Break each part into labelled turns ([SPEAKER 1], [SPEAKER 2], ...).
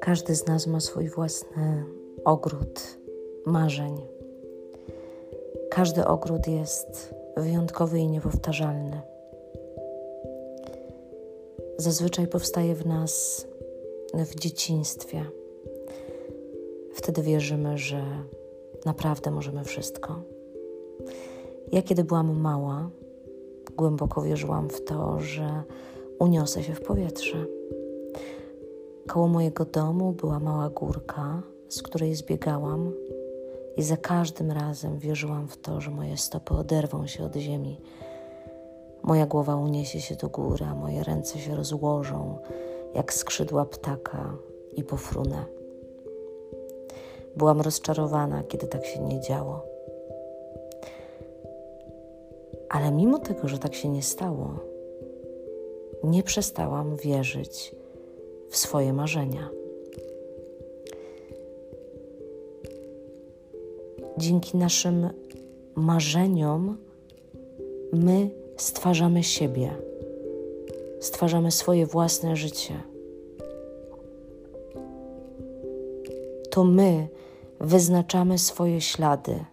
[SPEAKER 1] Każdy z nas ma swój własny ogród marzeń. Każdy ogród jest wyjątkowy i niepowtarzalny. Zazwyczaj powstaje w nas w dzieciństwie. Wtedy wierzymy, że naprawdę możemy wszystko. Ja, kiedy byłam mała, głęboko wierzyłam w to, że uniosę się w powietrze. Koło mojego domu była mała górka, z której zbiegałam, i za każdym razem wierzyłam w to, że moje stopy oderwą się od ziemi. Moja głowa uniesie się do góry, a moje ręce się rozłożą jak skrzydła ptaka i pofrunę. Byłam rozczarowana, kiedy tak się nie działo. Ale mimo tego, że tak się nie stało, nie przestałam wierzyć w swoje marzenia. Dzięki naszym marzeniom my stwarzamy siebie, stwarzamy swoje własne życie. To my wyznaczamy swoje ślady.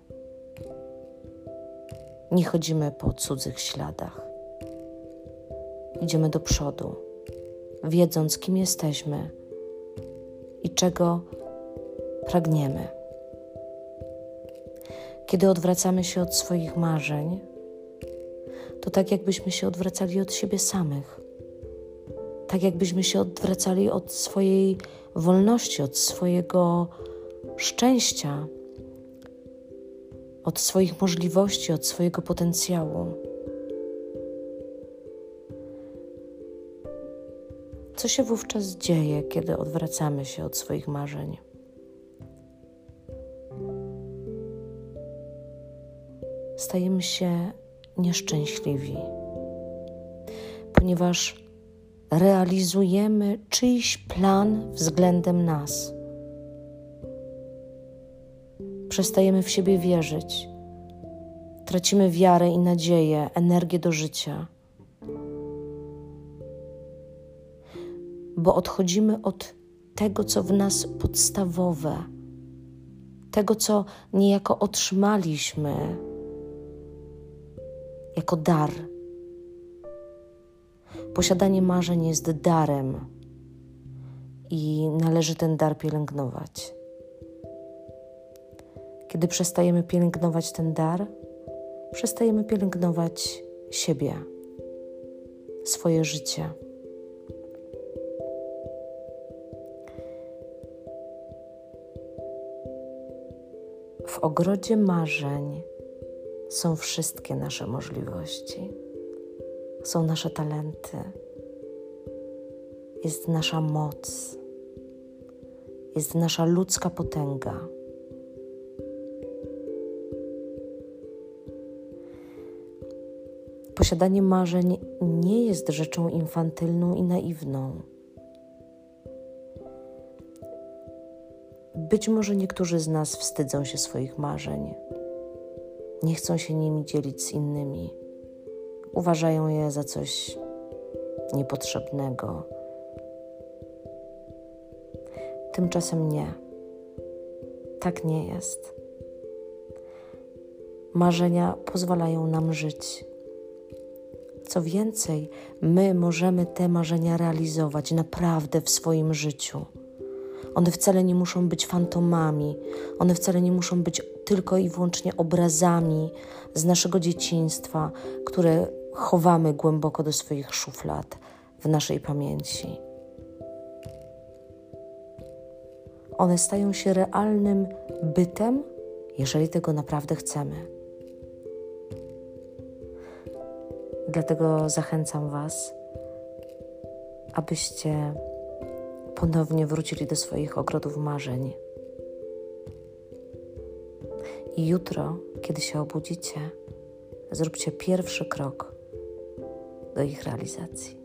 [SPEAKER 1] Nie chodzimy po cudzych śladach. Idziemy do przodu, wiedząc, kim jesteśmy i czego pragniemy. Kiedy odwracamy się od swoich marzeń, to tak jakbyśmy się odwracali od siebie samych, tak jakbyśmy się odwracali od swojej wolności, od swojego szczęścia, od swoich możliwości, od swojego potencjału. Co się wówczas dzieje, kiedy odwracamy się od swoich marzeń? Stajemy się nieszczęśliwi, ponieważ realizujemy czyjś plan względem nas. Przestajemy w siebie wierzyć, tracimy wiarę i nadzieję, energię do życia, bo odchodzimy od tego, co w nas podstawowe, tego, co niejako otrzymaliśmy jako dar. Posiadanie marzeń jest darem i należy ten dar pielęgnować. Kiedy przestajemy pielęgnować ten dar, przestajemy pielęgnować siebie, swoje życie. W ogrodzie marzeń są wszystkie nasze możliwości, są nasze talenty, jest nasza moc, jest nasza ludzka potęga. Posiadanie marzeń nie jest rzeczą infantylną i naiwną. Być może niektórzy z nas wstydzą się swoich marzeń, nie chcą się nimi dzielić z innymi, uważają je za coś niepotrzebnego. Tymczasem nie. Tak nie jest. Marzenia pozwalają nam żyć. Co więcej, my możemy te marzenia realizować naprawdę w swoim życiu. One wcale nie muszą być fantomami, one wcale nie muszą być tylko i wyłącznie obrazami z naszego dzieciństwa, które chowamy głęboko do swoich szuflad w naszej pamięci. One stają się realnym bytem, jeżeli tego naprawdę chcemy. Dlatego zachęcam Was, abyście ponownie wrócili do swoich ogrodów marzeń. I jutro, kiedy się obudzicie, zróbcie pierwszy krok do ich realizacji.